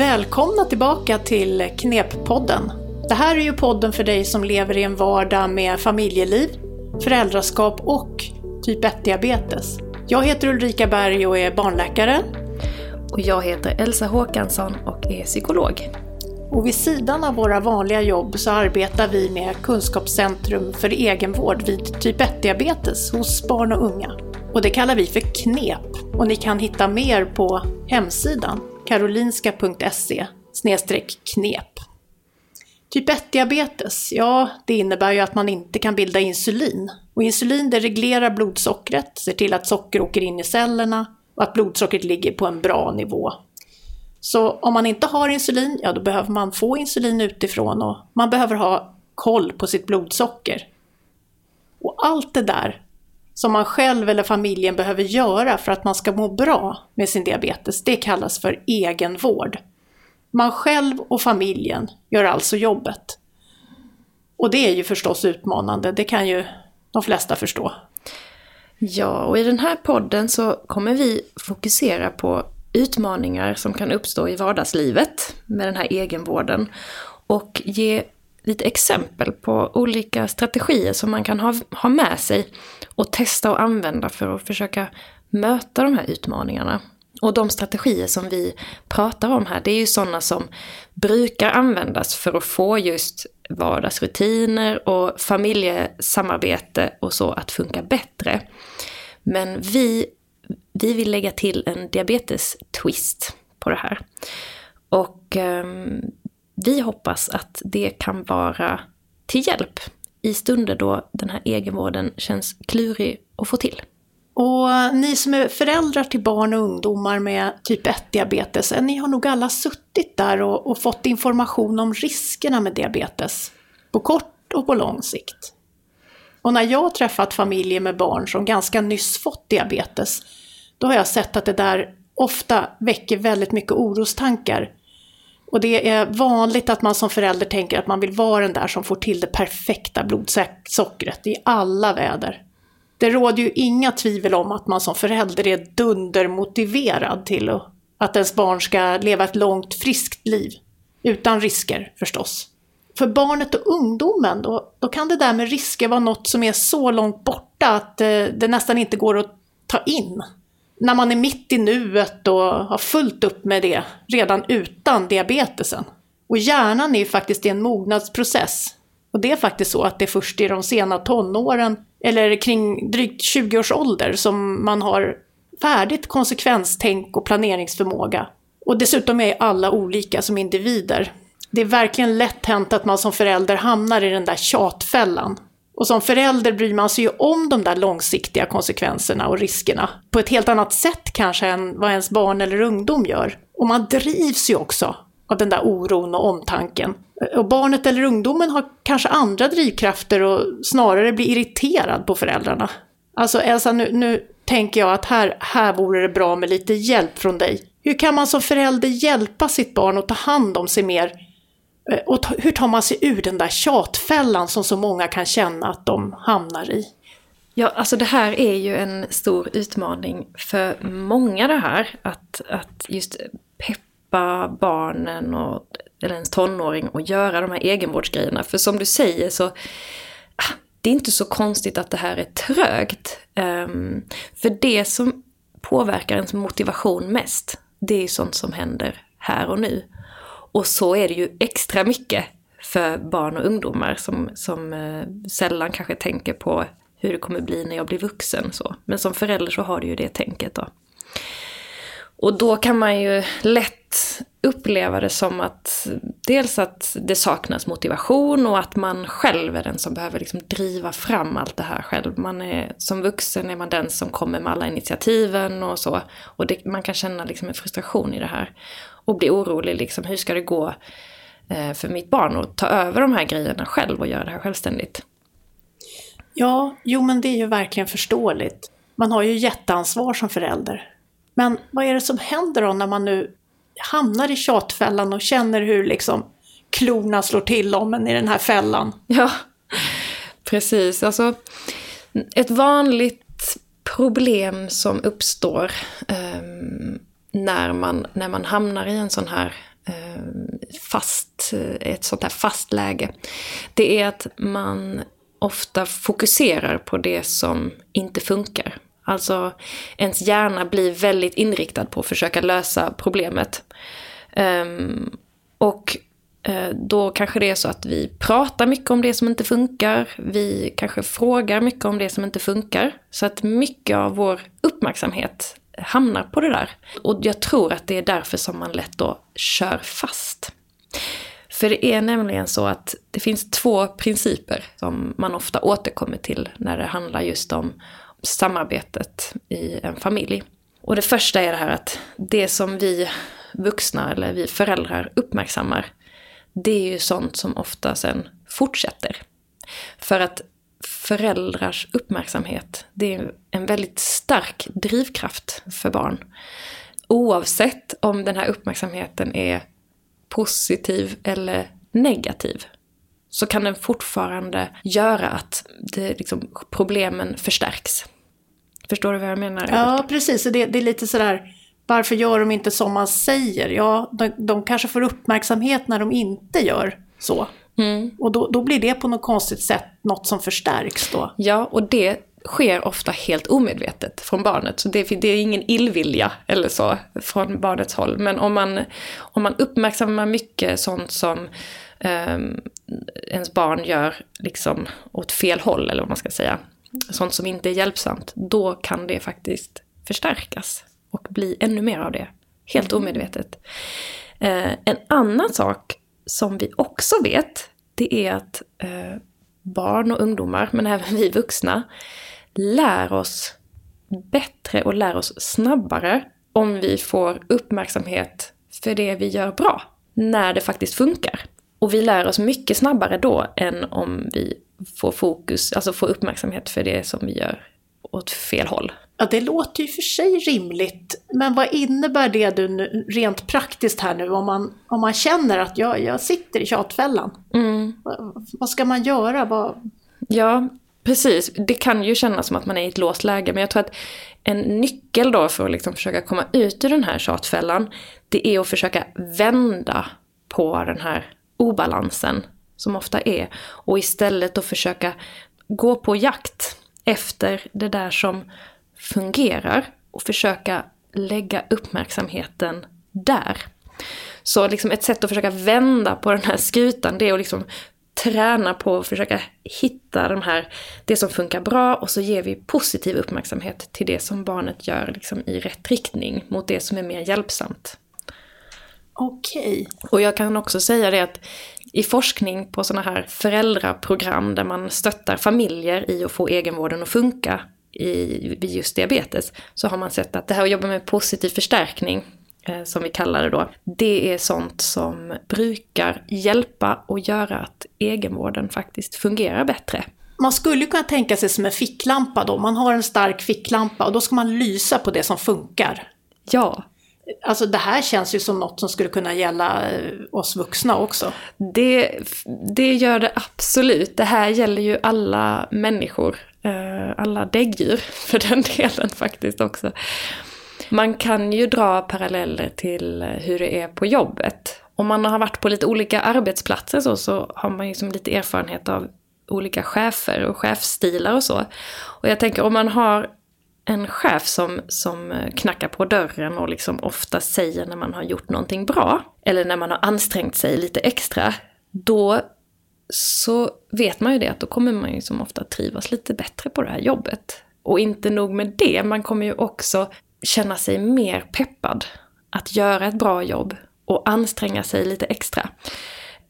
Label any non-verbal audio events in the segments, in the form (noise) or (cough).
Välkomna tillbaka till Kneppodden. Det här är ju podden för dig som lever i en vardag med familjeliv, föräldraskap och typ 1-diabetes. Jag heter Ulrika Berg och är barnläkare. Och jag heter Elsa Håkansson och är psykolog. Och vid sidan av våra vanliga jobb så arbetar vi med Kunskapscentrum för egenvård vid typ 1-diabetes hos barn och unga. Och det kallar vi för KNEP och ni kan hitta mer på hemsidan karolinska.se knep. Typ 1-diabetes, ja det innebär ju att man inte kan bilda insulin. Och insulin det reglerar blodsockret, ser till att socker åker in i cellerna och att blodsockret ligger på en bra nivå. Så om man inte har insulin, ja då behöver man få insulin utifrån och man behöver ha koll på sitt blodsocker. Och allt det där som man själv eller familjen behöver göra för att man ska må bra med sin diabetes, det kallas för egenvård. Man själv och familjen gör alltså jobbet. Och det är ju förstås utmanande, det kan ju de flesta förstå. Ja, och i den här podden så kommer vi fokusera på utmaningar som kan uppstå i vardagslivet med den här egenvården och ge lite exempel på olika strategier som man kan ha, ha med sig och testa och använda för att försöka möta de här utmaningarna. Och de strategier som vi pratar om här, det är ju sådana som brukar användas för att få just vardagsrutiner och familjesamarbete och så att funka bättre. Men vi, vi vill lägga till en diabetes-twist på det här. Och um, vi hoppas att det kan vara till hjälp i stunder då den här egenvården känns klurig att få till. Och ni som är föräldrar till barn och ungdomar med typ 1-diabetes, eh, ni har nog alla suttit där och, och, fått information om riskerna med diabetes. På kort och på lång sikt. Och när jag har träffat familjer med barn som ganska nyss fått diabetes, då har jag sett att det där ofta väcker väldigt mycket orostankar. Och det är vanligt att man som förälder tänker att man vill vara den där som får till det perfekta blodsockret i alla väder. Det råder ju inga tvivel om att man som förälder är dundermotiverad till att ens barn ska leva ett långt friskt liv. Utan risker förstås. För barnet och ungdomen, då, då kan det där med risker vara något som är så långt borta att eh, det nästan inte går att ta in när man är mitt i nuet och har fullt upp med det redan utan diabetesen. Och hjärnan är ju faktiskt i en mognadsprocess. Och det är faktiskt så att det är först i de sena tonåren, eller kring drygt 20 års ålder, som man har färdigt konsekvenstänk och planeringsförmåga. Och dessutom är alla olika som individer. Det är verkligen lätt hänt att man som förälder hamnar i den där tjatfällan och som förälder bryr man sig ju om de där långsiktiga konsekvenserna och riskerna på ett helt annat sätt kanske än vad ens barn eller ungdom gör. Och man drivs ju också av den där oron och omtanken. Och barnet eller ungdomen har kanske andra drivkrafter och snarare blir irriterad på föräldrarna. Alltså Elsa, nu, nu tänker jag att här, här vore det bra med lite hjälp från dig. Hur kan man som förälder hjälpa sitt barn att ta hand om sig mer Eh, och hur tar man sig ur den där tjatfällan som så många kan känna att de hamnar i? Ja, alltså det här är ju en stor utmaning för många det här. Att, att just peppa barnen och, eller ens tonåring och göra de här egenvårdsgrejerna. För som du säger så, ah, det är inte så konstigt att det här är trögt. Um, för det som påverkar ens motivation mest, det är sånt som händer här och nu. Och så är det ju extra mycket för barn och ungdomar som, som eh, sällan kanske tänker på hur det kommer bli när jag blir vuxen. Så. Men som förälder så har du ju det tänket då. Och då kan man ju lätt uppleva det som att dels att det saknas motivation och att man själv är den som behöver liksom driva fram allt det här själv. Man är, som vuxen är man den som kommer med alla initiativen och så. Och det, man kan känna liksom en frustration i det här och bli orolig, liksom, hur ska det gå eh, för mitt barn att ta över de här grejerna själv och göra det här självständigt? Ja, jo men det är ju verkligen förståeligt. Man har ju jätteansvar som förälder. Men vad är det som händer då när man nu hamnar i tjatfällan och känner hur liksom klorna slår till om en i den här fällan? Ja, (laughs) precis. Alltså, ett vanligt problem som uppstår um, när man, när man hamnar i en sån här eh, fast, eh, ett sånt här fast läge. Det är att man ofta fokuserar på det som inte funkar. Alltså ens hjärna blir väldigt inriktad på att försöka lösa problemet. Um, och uh, då kanske det är så att vi pratar mycket om det som inte funkar. Vi kanske frågar mycket om det som inte funkar. Så att mycket av vår uppmärksamhet hamnar på det där. Och jag tror att det är därför som man lätt då kör fast. För det är nämligen så att det finns två principer som man ofta återkommer till när det handlar just om samarbetet i en familj. Och det första är det här att det som vi vuxna eller vi föräldrar uppmärksammar, det är ju sånt som ofta sen fortsätter. För att föräldrars uppmärksamhet, det är en väldigt stark drivkraft för barn. Oavsett om den här uppmärksamheten är positiv eller negativ så kan den fortfarande göra att det, liksom, problemen förstärks. Förstår du vad jag menar? Ja, precis. Det, det är lite sådär, varför gör de inte som man säger? Ja, de, de kanske får uppmärksamhet när de inte gör så. Mm. Och då, då blir det på något konstigt sätt något som förstärks då. Ja, och det sker ofta helt omedvetet från barnet. Så det, det, är ingen illvilja eller så från barnets håll. Men om man, om man uppmärksammar mycket sånt som um, ens barn gör liksom åt fel håll, eller vad man ska säga. Sånt som inte är hjälpsamt, då kan det faktiskt förstärkas och bli ännu mer av det. Helt omedvetet. Uh, en annan sak som vi också vet, det är att eh, barn och ungdomar, men även vi vuxna, lär oss bättre och lär oss snabbare om vi får uppmärksamhet för det vi gör bra, när det faktiskt funkar. Och vi lär oss mycket snabbare då än om vi får fokus, alltså får uppmärksamhet för det som vi gör åt fel håll. Ja, det låter ju för sig rimligt. Men vad innebär det du nu, rent praktiskt här nu om man, om man känner att jag, jag sitter i tjatfällan? Mm. Vad, vad, ska man göra? Vad... Ja, precis. Det kan ju kännas som att man är i ett låst läge, men jag tror att en nyckel då för att liksom försöka komma ut ur den här tjatfällan, det är att försöka vända på den här obalansen som ofta är. Och istället då försöka gå på jakt efter det där som fungerar och försöka lägga uppmärksamheten där. Så liksom ett sätt att försöka vända på den här skutan det är att liksom träna på att försöka hitta de här, det som funkar bra och så ger vi positiv uppmärksamhet till det som barnet gör liksom i rätt riktning mot det som är mer hjälpsamt. Okej. Och jag kan också säga det att i forskning på sådana här föräldraprogram där man stöttar familjer i att få egenvården att funka i, vid just diabetes, så har man sett att det här att jobba med positiv förstärkning, eh, som vi kallar det då, det är sånt som brukar hjälpa och göra att egenvården faktiskt fungerar bättre. Man skulle kunna tänka sig som en ficklampa då, man har en stark ficklampa och då ska man lysa på det som funkar. Ja, Alltså det här känns ju som något som skulle kunna gälla eh, oss vuxna också. Det, det gör det absolut. Det här gäller ju alla människor. Eh, alla däggdjur (laughs) för den delen faktiskt också. Man kan ju dra paralleller till hur det är på jobbet. Om man har varit på lite olika arbetsplatser så, så har man ju liksom lite erfarenhet av olika chefer och chefsstilar och så. Och jag tänker om man har en chef som, som knackar på dörren och liksom ofta säger när man har gjort någonting bra, eller när man har ansträngt sig lite extra, då så vet man ju det att då kommer man ju som ofta trivas lite bättre på det här jobbet. Och inte nog med det, man kommer ju också känna sig mer peppad att göra ett bra jobb och anstränga sig lite extra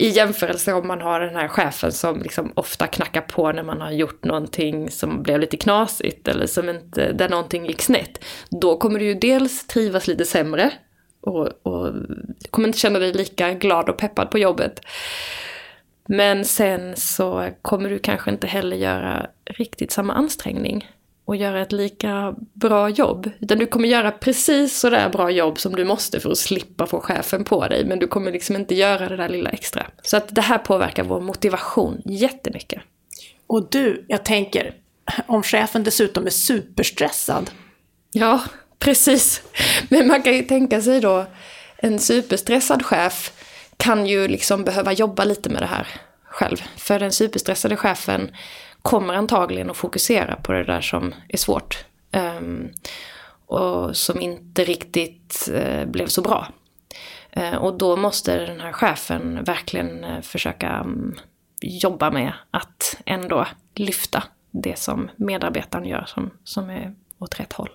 i jämförelse om man har den här chefen som liksom ofta knackar på när man har gjort någonting som blev lite knasigt eller som inte, där någonting gick snett. Då kommer du ju dels trivas lite sämre och, och kommer inte känna dig lika glad och peppad på jobbet. Men sen så kommer du kanske inte heller göra riktigt samma ansträngning och göra ett lika bra jobb. Utan du kommer göra precis sådär bra jobb som du måste för att slippa få chefen på dig. Men du kommer liksom inte göra det där lilla extra. Så att det här påverkar vår motivation jättemycket. Och du, jag tänker, om chefen dessutom är superstressad. Ja, precis. Men man kan ju tänka sig då En superstressad chef kan ju liksom behöva jobba lite med det här själv. För den superstressade chefen kommer antagligen att fokusera på det där som är svårt. Um, och som inte riktigt uh, blev så bra. Uh, och då måste den här chefen verkligen uh, försöka um, jobba med att ändå lyfta det som medarbetaren gör som, som är åt rätt håll.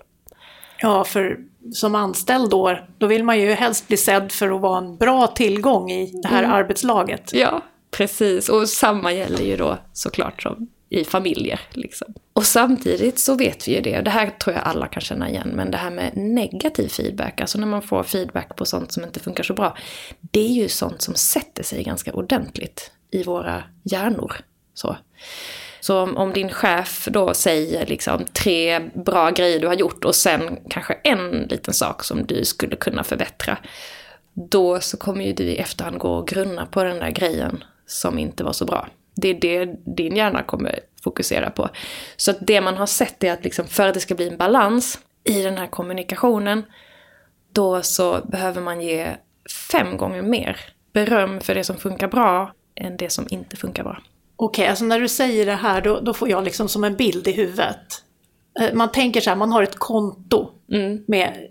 Ja, för som anställd då, då vill man ju helst bli sedd för att vara en bra tillgång i det här mm. arbetslaget. Ja, precis. Och samma gäller ju då såklart som i familjer. Liksom. Och samtidigt så vet vi ju det, och det här tror jag alla kan känna igen, men det här med negativ feedback, alltså när man får feedback på sånt som inte funkar så bra, det är ju sånt som sätter sig ganska ordentligt i våra hjärnor. Så. Så om, om, din chef då säger liksom tre bra grejer du har gjort och sen kanske en liten sak som du skulle kunna förbättra. Då så kommer ju du i efterhand gå och grunna på den där grejen som inte var så bra. Det är det din hjärna kommer fokusera på. Så att det man har sett är att liksom för att det ska bli en balans i den här kommunikationen, då så behöver man ge fem gånger mer beröm för det som funkar bra än det som inte funkar bra. Okej, okay, alltså när du säger det här då, då, får jag liksom som en bild i huvudet. Eh, man tänker så här, man har ett konto mm. med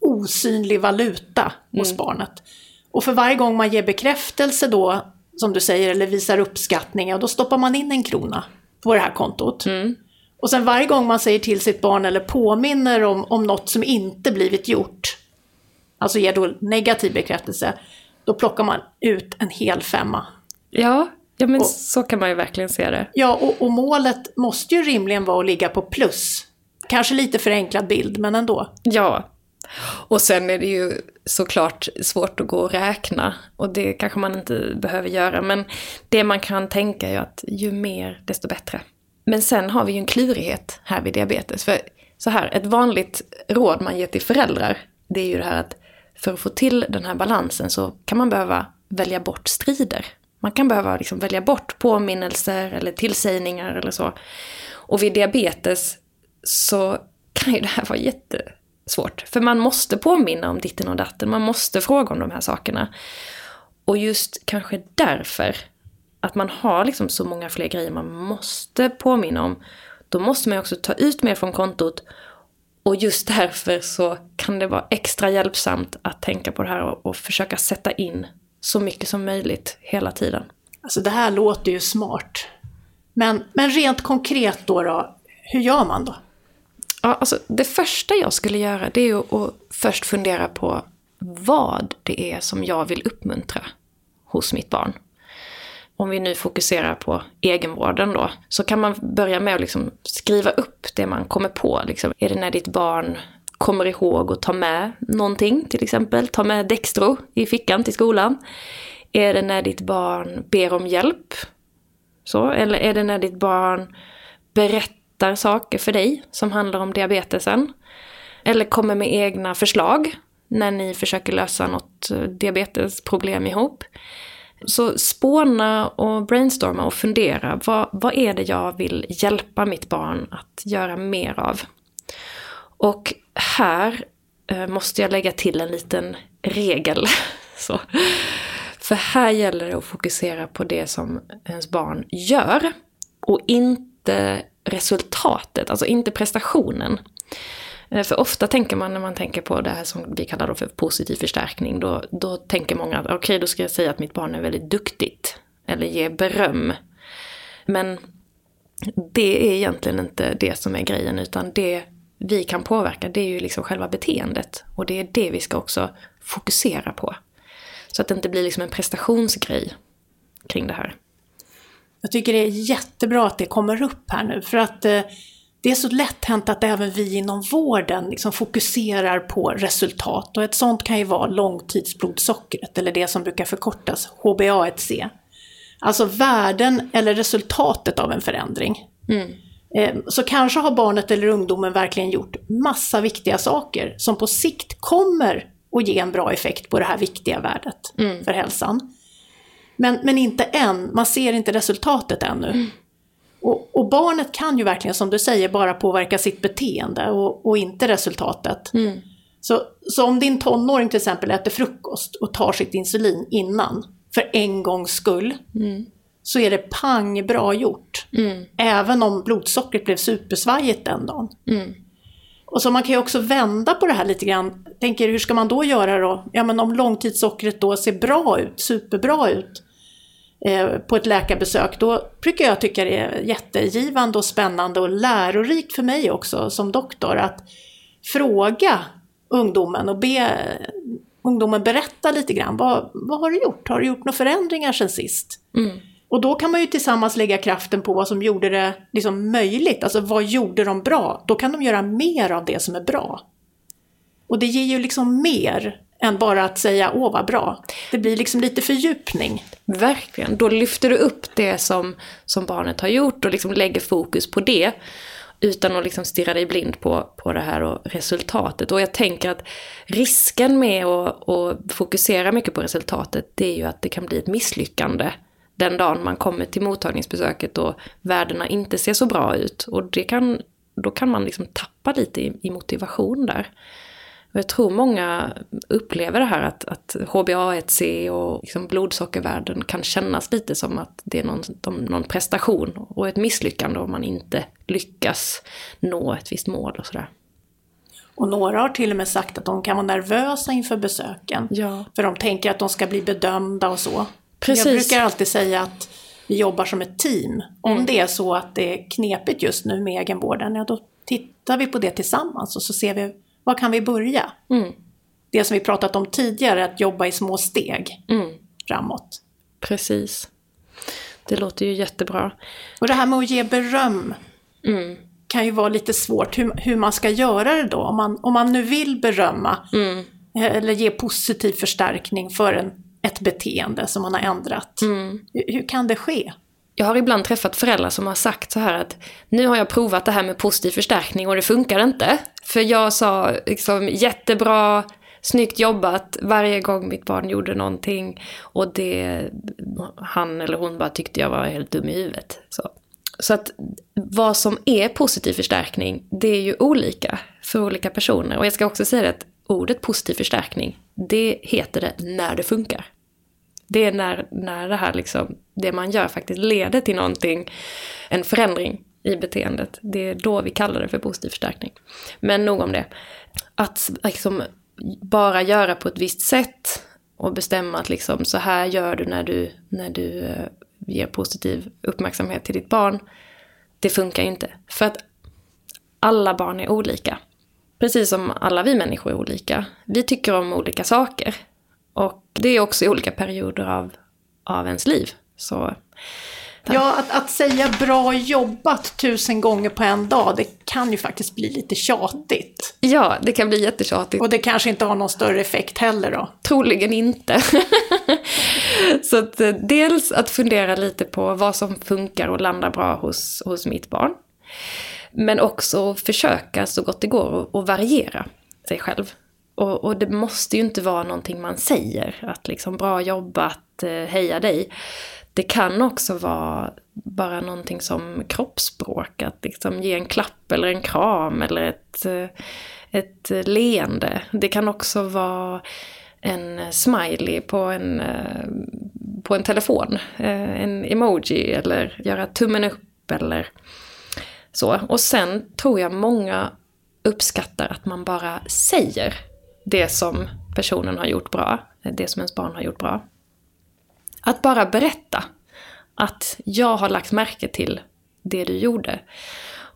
osynlig valuta hos mm. barnet. Och för varje gång man ger bekräftelse då, som du säger, eller visar uppskattning, då stoppar man in en krona på det här kontot. Mm. Och sen varje gång man säger till sitt barn eller påminner om, om något som inte blivit gjort, alltså ger då negativ bekräftelse, då plockar man ut en hel femma. Ja, Ja men och, så kan man ju verkligen se det. Ja, och, och, målet måste ju rimligen vara att ligga på plus. Kanske lite förenklad bild, men ändå. Ja. Och sen är det ju såklart svårt att gå och räkna. Och det kanske man inte behöver göra. Men det man kan tänka är ju att ju mer, desto bättre. Men sen har vi ju en klurighet här vid diabetes. För så här, ett vanligt råd man ger till föräldrar, det är ju det här att för att få till den här balansen så kan man behöva välja bort strider. Man kan behöva liksom välja bort påminnelser eller tillsägningar eller så. Och vid diabetes så kan ju det här vara jätte svårt. För man måste påminna om ditten och datten, man måste fråga om de här sakerna. Och just kanske därför, att man har liksom så många fler grejer man måste påminna om, då måste man också ta ut mer från kontot. Och just därför så kan det vara extra hjälpsamt att tänka på det här och, och försöka sätta in så mycket som möjligt hela tiden. Alltså det här låter ju smart. Men, men rent konkret då, då, hur gör man då? Ja, alltså det första jag skulle göra det är ju att först fundera på vad det är som jag vill uppmuntra hos mitt barn. Om vi nu fokuserar på egenvården då, så kan man börja med att liksom skriva upp det man kommer på. Liksom, är det när ditt barn kommer ihåg att ta med någonting, till exempel ta med Dextro i fickan till skolan? Är det när ditt barn ber om hjälp? Så, eller är det när ditt barn berättar saker för dig som handlar om diabetesen? Eller kommer med egna förslag när ni försöker lösa något eh, diabetesproblem ihop? Så spåna och brainstorma och fundera. Vad, vad är det jag vill hjälpa mitt barn att göra mer av? Och här eh, måste jag lägga till en liten regel. (laughs) Så. För här gäller det att fokusera på det som ens barn gör och inte resultatet, alltså inte prestationen. Eh, för ofta tänker man när man tänker på det här som vi kallar för positiv förstärkning, då, då tänker många att okej, okay, då ska jag säga att mitt barn är väldigt duktigt. Eller ge beröm. Men det är egentligen inte det som är grejen, utan det vi kan påverka, det är ju liksom själva beteendet. Och det är det vi ska också fokusera på. Så att det inte blir liksom en prestationsgrej kring det här. Jag tycker det är jättebra att det kommer upp här nu, för att eh, det är så lätt hänt att även vi inom vården liksom fokuserar på resultat. Och ett sånt kan ju vara långtidsblodsockret, eller det som brukar förkortas HbA1c. Alltså värden eller resultatet av en förändring. Mm. Eh, så kanske har barnet eller ungdomen verkligen gjort massa viktiga saker som på sikt kommer att ge en bra effekt på det här viktiga värdet mm. för hälsan. Men, men inte än, man ser inte resultatet ännu. Mm. Och, och, barnet kan ju verkligen, som du säger, bara påverka sitt beteende och, och inte resultatet. Mm. Så, Så om din tonåring till exempel äter frukost och tar sitt insulin innan, för en gångs skull, Mm. så är det pang bra gjort. Mm. Även om blodsockret blev supersvajigt den dagen. Mm. Och så man kan ju också vända på det här lite grann. Tänker hur ska man då göra då? Ja men om långtidssockret då ser bra ut, superbra ut på ett läkarbesök, då brukar jag tycka det är jättegivande och spännande och lärorikt för mig också som doktor att fråga ungdomen och be ungdomen berätta lite grann. Vad, vad har du gjort? Har du gjort några förändringar sen sist? Mm. Och då kan man ju tillsammans lägga kraften på vad som gjorde det liksom möjligt. Alltså vad gjorde de bra? Då kan de göra mer av det som är bra. Och det ger ju liksom mer än bara att säga åh vad bra. Det blir liksom lite fördjupning. Verkligen. Då lyfter du upp det som, som barnet har gjort och liksom lägger fokus på det. Utan att liksom stirra dig blind på, på det här och resultatet. Och jag tänker att risken med att, att fokusera mycket på resultatet, det är ju att det kan bli ett misslyckande den dagen man kommer till mottagningsbesöket och värdena inte ser så bra ut. Och det kan, då kan man liksom tappa lite i, i motivation där. Och jag tror många upplever det här att, att HbA1c och liksom blodsockervärden kan kännas lite som att det är någon, någon prestation och ett misslyckande om man inte lyckas nå ett visst mål och sådär. Och några har till och med sagt att de kan vara nervösa inför besöken. Ja. För de tänker att de ska bli bedömda och så. Precis. Jag brukar alltid säga att vi jobbar som ett team. Om det är så att det är knepigt just nu med egenvården, ja då tittar vi på det tillsammans och så ser vi var kan vi börja? Mm. Det som vi pratat om tidigare, att jobba i små steg Mm. framåt. Precis. Det låter ju jättebra. Och det här med att ge beröm Mm. kan ju vara lite svårt, hur, hur man ska göra det då. Om man, om man nu vill berömma Mm. eller ge positiv förstärkning för en, ett beteende som man har ändrat. Mm. Hur, hur kan det ske? Jag har ibland träffat föräldrar som har sagt så här att nu har jag provat det här med positiv förstärkning och det funkar inte. För jag sa liksom jättebra, snyggt jobbat varje gång mitt barn gjorde någonting och det han eller hon bara tyckte jag var helt dum i huvudet. Så. Så att vad som är positiv förstärkning, det är ju olika för olika personer. Och jag ska också säga att ordet positiv förstärkning, det heter det när det funkar. Det är när, när det här liksom, det man gör faktiskt leder till någonting, en förändring i beteendet. Det är då vi kallar det för positiv förstärkning. Men nog om det. Att liksom bara göra på ett visst sätt och bestämma att liksom så här gör du när du, när du eh, ger positiv uppmärksamhet till ditt barn. Det funkar ju inte. För att alla barn är olika. Precis som alla vi människor är olika. Vi tycker om olika saker. Och det är också i olika perioder av, av ens liv. Så Ja, att, att säga bra jobbat tusen gånger på en dag, det kan ju faktiskt bli lite tjatigt. ja, det kan bli jättetjatigt. Och det kanske inte har någon större effekt heller då. Troligen inte. (laughs) så att, eh, dels att fundera lite på vad som funkar och landar bra hos, hos mitt barn. Men också försöka så gott det går att variera sig själv. Och, och det måste ju inte vara någonting man säger, att liksom bra jobbat, eh, heja dig. Det kan också vara bara någonting som kroppsspråk, att liksom ge en klapp eller en kram eller ett, eh, ett eh, leende. Det kan också vara en smiley på en, på en telefon, en emoji eller göra tummen upp eller så. Och sen tror jag många uppskattar att man bara säger det som personen har gjort bra, det som ens barn har gjort bra. Att bara berätta att jag har lagt märke till det du gjorde.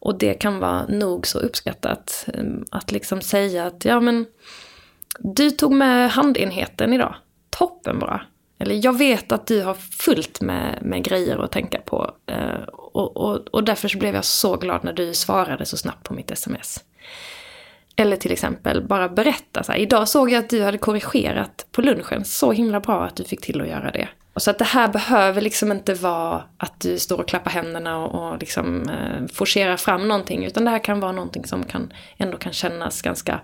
Och det kan vara nog så uppskattat. Ehm, att liksom säga att ja men du tog med handenheten idag. Toppen bra. Eller jag vet att du har fullt med, med grejer att tänka på. eh, Och, och, och därför så blev jag så glad när du svarade så snabbt på mitt sms. Eller till exempel bara berätta så här, idag såg jag att du hade korrigerat på lunchen, så himla bra att du fick till att göra det. Och så att det här behöver liksom inte vara att du står och klappar händerna och, och liksom eh, forcerar fram någonting, utan det här kan vara någonting som kan, ändå kan kännas ganska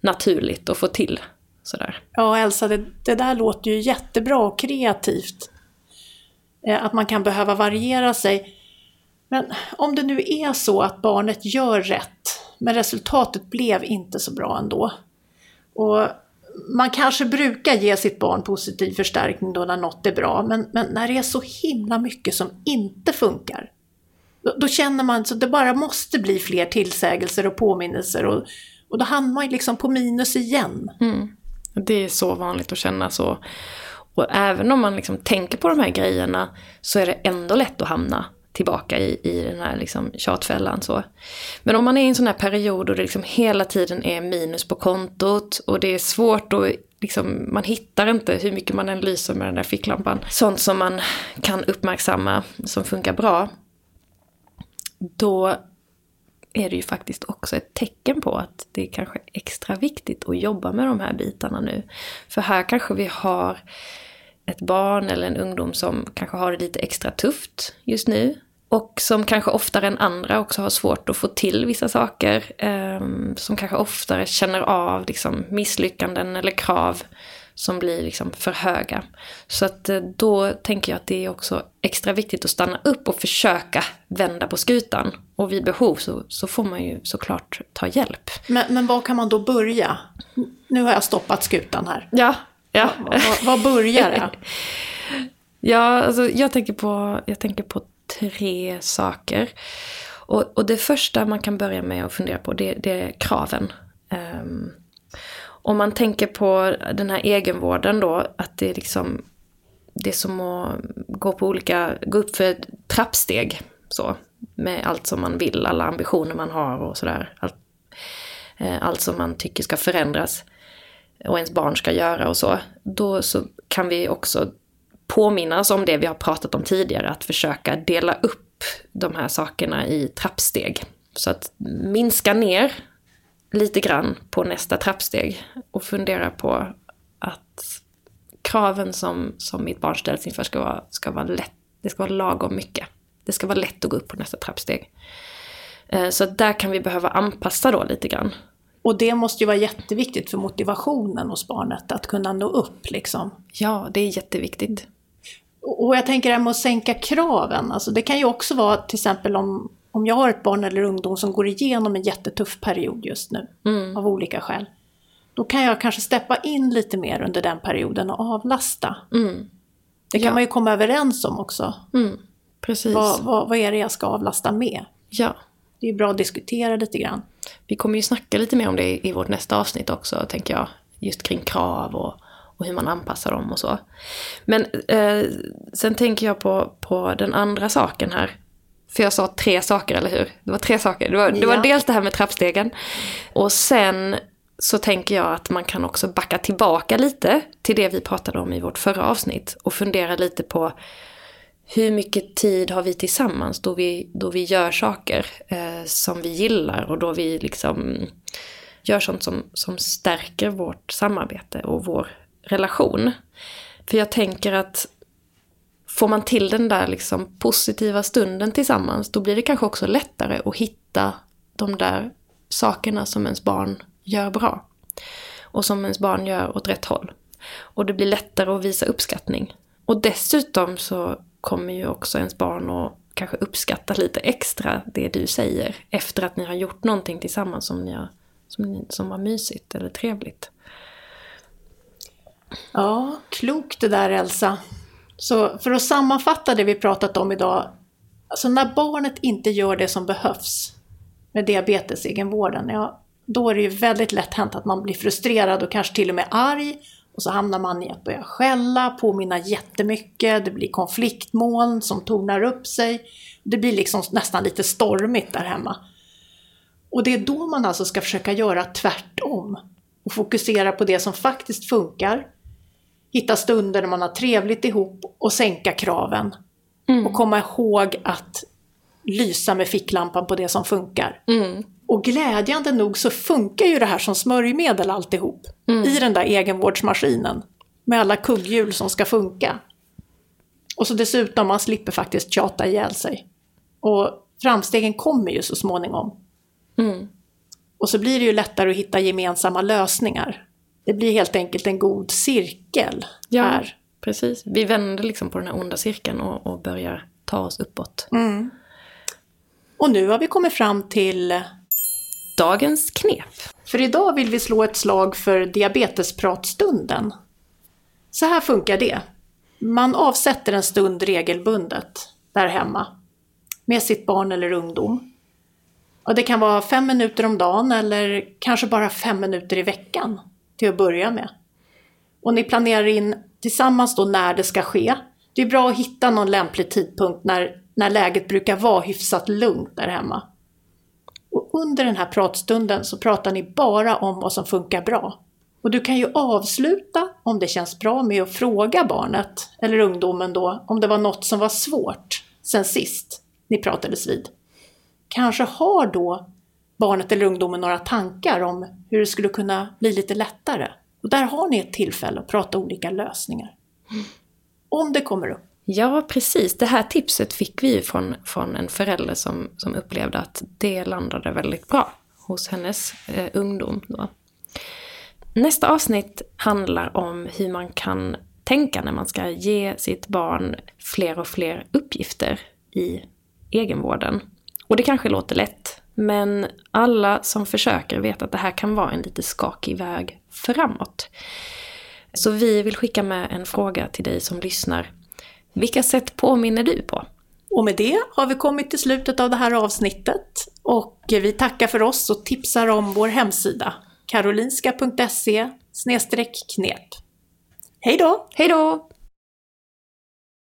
naturligt att få till. Sådär. Ja, Elsa, det, det där låter ju jättebra och kreativt. Eh, Att man kan behöva variera sig. Men om det nu är så att barnet gör rätt, men resultatet blev inte så bra ändå. Och man kanske brukar ge sitt barn positiv förstärkning då när något är bra, men, men när det är så himla mycket som inte funkar, då, då känner man att det bara måste bli fler tillsägelser och påminnelser och, och då hamnar man liksom på minus igen. Mm. Det är så vanligt att känna så. Och även om man liksom tänker på de här grejerna så är det ändå lätt att hamna tillbaka i, i den här liksom tjatfällan. Så. Men om man är i en sån här period och det liksom hela tiden är minus på kontot och det är svårt att Liksom, man hittar inte hur mycket man än lyser med den där ficklampan. Sånt som man kan uppmärksamma som funkar bra. Då är det ju faktiskt också ett tecken på att det är kanske extra viktigt att jobba med de här bitarna nu. För här kanske vi har ett barn eller en ungdom som kanske har det lite extra tufft just nu. Och som kanske oftare än andra också har svårt att få till vissa saker. Eh, som kanske oftare känner av liksom, misslyckanden eller krav som blir liksom för höga. Så att eh, då tänker jag att det är också extra viktigt att stanna upp och försöka vända på skutan. Och vid behov så, så får man ju såklart ta hjälp. Men, men var kan man då börja? Nu har jag stoppat skutan här. Ja, ja. Var, var börjar det? (laughs) ja, alltså jag tänker på, jag tänker på tre saker. Och, och det första man kan börja med att fundera på det, det är kraven. Um, om man tänker på den här egenvården då, att det är liksom det är som att gå på olika, gå upp för trappsteg så. Med allt som man vill, alla ambitioner man har och sådär. Allt, eh, allt som man tycker ska förändras och ens barn ska göra och så. Då så kan vi också påminnas om det vi har pratat om tidigare, att försöka dela upp de här sakerna i trappsteg. Så att minska ner lite grann på nästa trappsteg och fundera på att kraven som, som mitt barn ställs inför ska vara, ska vara lätt, det ska vara lagom mycket. Det ska vara lätt att gå upp på nästa trappsteg. Eh, så där kan vi behöva anpassa då lite grann. Och det måste ju vara jätteviktigt för motivationen hos barnet, att kunna nå upp liksom. Ja, det är jätteviktigt. Och jag tänker det här med att sänka kraven, alltså det kan ju också vara till exempel om, om jag har ett barn eller ungdom som går igenom en jättetuff period just nu, mm. av olika skäl. Då kan jag kanske steppa in lite mer under den perioden och avlasta. Mm. Det kan ja. man ju komma överens om också. Mm. Precis. Vad, vad, vad, är det jag ska avlasta med? Ja. Det är bra att diskutera lite grann. Vi kommer ju snacka lite mer om det i vårt nästa avsnitt också, tänker jag. Just kring krav och, och hur man anpassar dem och så. Men eh, sen tänker jag på, på den andra saken här. För jag sa tre saker, eller hur? Det var tre saker. Det var, det var dels det här med trappstegen. Och sen så tänker jag att man kan också backa tillbaka lite till det vi pratade om i vårt förra avsnitt. Och fundera lite på hur mycket tid har vi tillsammans då vi, då vi gör saker eh, som vi gillar och då vi liksom gör sånt som, som stärker vårt samarbete och vår relation. För jag tänker att får man till den där liksom positiva stunden tillsammans, då blir det kanske också lättare att hitta de där sakerna som ens barn gör bra. Och som ens barn gör åt rätt håll. Och det blir lättare att visa uppskattning. Och dessutom så kommer ju också ens barn att kanske uppskatta lite extra det du säger efter att ni har gjort någonting tillsammans som, ni har, som, som var mysigt eller trevligt. Ja, klokt det där Elsa. Så för att sammanfatta det vi pratat om idag. Alltså när barnet inte gör det som behövs med diabetesegenvården, ja, då är det ju väldigt lätt hänt att man blir frustrerad och kanske till och med arg. Och så hamnar man i att börja skälla, påminna jättemycket, det blir konfliktmoln som tornar upp sig. Det blir liksom nästan lite stormigt där hemma. Och det är då man alltså ska försöka göra tvärtom och fokusera på det som faktiskt funkar hitta stunder när man har trevligt ihop och sänka kraven. Mm. Och komma ihåg att lysa med ficklampan på det som funkar. Mm. Och glädjande nog så funkar ju det här som smörjmedel alltihop. Mm. I den där egenvårdsmaskinen. Med alla kugghjul som ska funka. Och så dessutom, man slipper faktiskt tjata ihjäl sig. Och framstegen kommer ju så småningom. Mm. Och så blir det ju lättare att hitta gemensamma lösningar det blir helt enkelt en god cirkel ja, här. Precis, vi vänder liksom på den här onda cirkeln och, och börjar ta oss uppåt. Mm. Och nu har vi kommit fram till dagens knep. För idag vill vi slå ett slag för diabetespratstunden. Så här funkar det. Man avsätter en stund regelbundet där hemma med sitt barn eller ungdom. Och det kan vara fem minuter om dagen eller kanske bara fem minuter i veckan till att börja med. Och ni planerar in tillsammans då när det ska ske. Det är bra att hitta någon lämplig tidpunkt när, när läget brukar vara hyfsat lugnt där hemma. Och under den här pratstunden så pratar ni bara om vad som funkar bra. Och du kan ju avsluta, om det känns bra, med att fråga barnet eller ungdomen då om det var något som var svårt sen sist ni pratades vid. Kanske har då barnet eller ungdomen några tankar om hur det skulle kunna bli lite lättare. Och där har ni ett tillfälle att prata olika lösningar. Om det kommer upp. Ja, precis. Det här tipset fick vi från, från en förälder som, som upplevde att det landade väldigt bra hos hennes eh, ungdom. Då. Nästa avsnitt handlar om hur man kan tänka när man ska ge sitt barn fler och fler uppgifter i egenvården. Och det kanske låter lätt, men alla som försöker vet att det här kan vara en lite skakig väg framåt. Så vi vill skicka med en fråga till dig som lyssnar. Vilka sätt påminner du på? Och med det har vi kommit till slutet av det här avsnittet och vi tackar för oss och tipsar om vår hemsida karolinska.se knep. Hej då! Hej då!